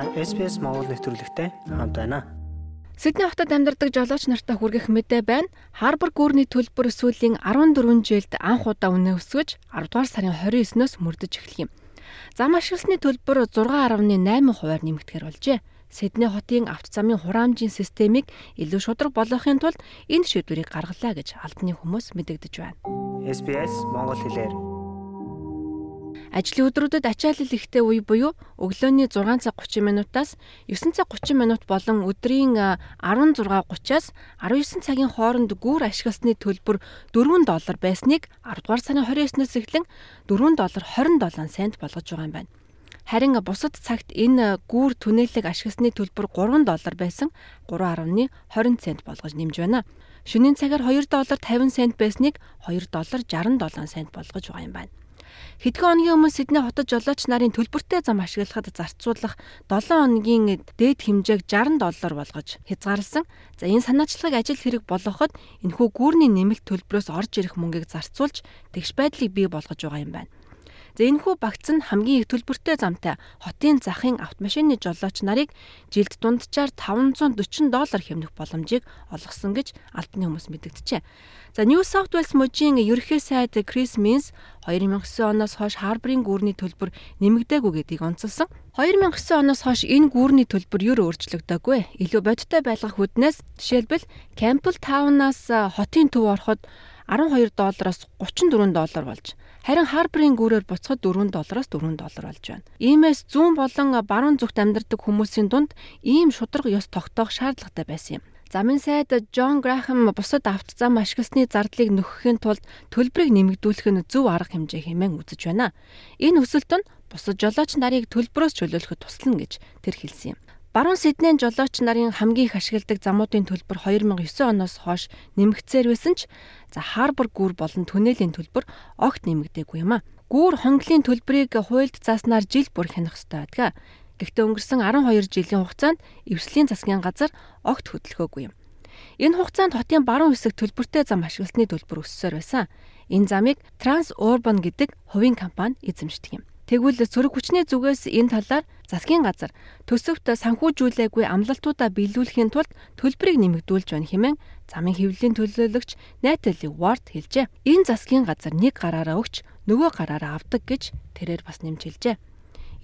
Та SPS Монгол нэвтрүүлэгтэй хамт байна. Сидней хотод амьдардаг жолооч нартай хүргэх мэдээ байна. Харбор гүүрний төлбөр сүүлийн 14 жилд анх удаа үнэ өсгөж 10 дугаар сарын 29-ноос мөрдөж эхлэх юм. Зам ашигласны төлбөр 6.8 хувиар нэмэгдэхээр болжээ. Сидней хотын автозамын хураамжийн системийг илүү шудраг болгохын тулд энэ шийдвэрийг гаргалаа гэж албаны хүмүүс мэдэгдэж байна. SBS Монгол хэлээр Ажлын өдрүүдэд ачаалал ихтэй үе буюу өглөөний 6 цаг 30 минутаас 9 цаг 30 минут болон өдрийн 16:30-аас 19 цагийн хооронд гүүр ашигласны төлбөр 4 доллар байсныг 10 дугаар сарын 29-ноос эхлэн 4 доллар 27 цент болгож байгаа юм байна. Харин бусад цагт энэ гүүр түнэлэг ашигласны төлбөр 3 доллар байсан 3.20 цент болгож нэмж байна. Шөнийн цагаар 2 доллар 50 цент байсныг 2 доллар 67 цент болгож байгаа юм байна. Хэдхэн хоногийн өмнө Сидней хотод жолооч нарын төлбөртэй зам ашиглахад зарцуулах 7 хоногийн дээд хэмжээг 60 доллар болгож хязгаарласан. За энэ санаачлагыг ажил хэрэг болгоход энэхүү гүүрний нэмэлт төлбөрөөс орж ирэх мөнгийг зарцуулж тэгш байдлыг бий болгож байгаа юм байна. За энэхүү багц нь хамгийн их төлбөртэй замтай хотын захын автомашины жолооч нарыг жилд дунджаар 540 доллар хэмнэх боломжийг олгосон гэж албаны хүмүүс мэдэгдэжээ. За New South Wales мужийн ерөнхий сайд Крис Минс 2009 оноос хойш Харборын гүүрний төлбөр нэмэгдээгүй гэдгийг онцолсон. 2009 оноос хойш энэ гүүрний төлбөр юу өөрчлөгдөөгүй. Илүү бодиттой байлгах хүднээс жишээлбэл Campbell Town-аас хотын төв ороход 12 доллароос 34 доллар болж харин Харборын гүүрээр буцахад 4 доллароос 4 доллар болж байна. Иймээс зүүн болон баруун зүгт амьдардаг хүмүүсийн дунд ийм шудраг ёс тогтоох шаардлагатай байсан юм. Замын сайд Джон Грахам бусад автозам ашигласны зардлыг нөхөхийн тулд төлбөрийг нэмэгдүүлэх нь зөв арга хэмжээ хэмээн үзэж байна. Энэ өсөлт нь бусад жолооч нарыг төлбөрөөс чөлөөлөхөд туслана гэж тэр хэлсэн юм. Баруун Сиднейн жолооч нарын хамгийн их ашигладаг замуудын төлбөр 2009 оноос хойш нэмэгдсээр байсан ч за Харбор гүүр болон түнэлийн төлбөр огт нэмэгдээгүй юм а. Гүүр хонглын төлбөрийг хуульд зааснаар жил бүр хянах ёстой байдаг. Гэхдээ өнгөрсөн 12 жилийн хугацаанд эвслийн засгийн газар огт хөдөлгөөгүй юм. Энэ хугацаанд хотын баруун хэсэг төлбөртэй зам ашигласны төлбөр өссөөр байсан. Энэ замыг Trans Urban гэдэг хувийн компани эзэмшдэг юм. Тэгвэл сөрөг хүчний зүгээс энэ талаар засгийн газар төсөвт санхүүжүүлээгүй амлалтуудаа биелүүлэхийн тулд төлбөрийг нэмэгдүүлж байна хэмээн замын хэвлэлийн төлөөлөгч Натали Вард хэлжээ. Энэ засгийн газар нэг гараараа өгч нөгөө гараараа авдаг гэж тэрээр бас нэмж хэлжээ.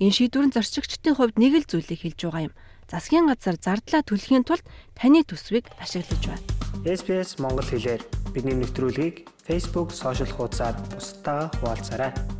Энэ шийдвэр нь зорчигчдын хувьд нэг л зүйлийг хэлж байгаа юм. Засгийн газар зардлаа төлөхийн тулд таны төсвийг ашиглаж байна. SPS Монгол хэлээр бидний нэвтрүүлгийг Facebook сошиал хуудасаар бусдаа хуваалцаарай.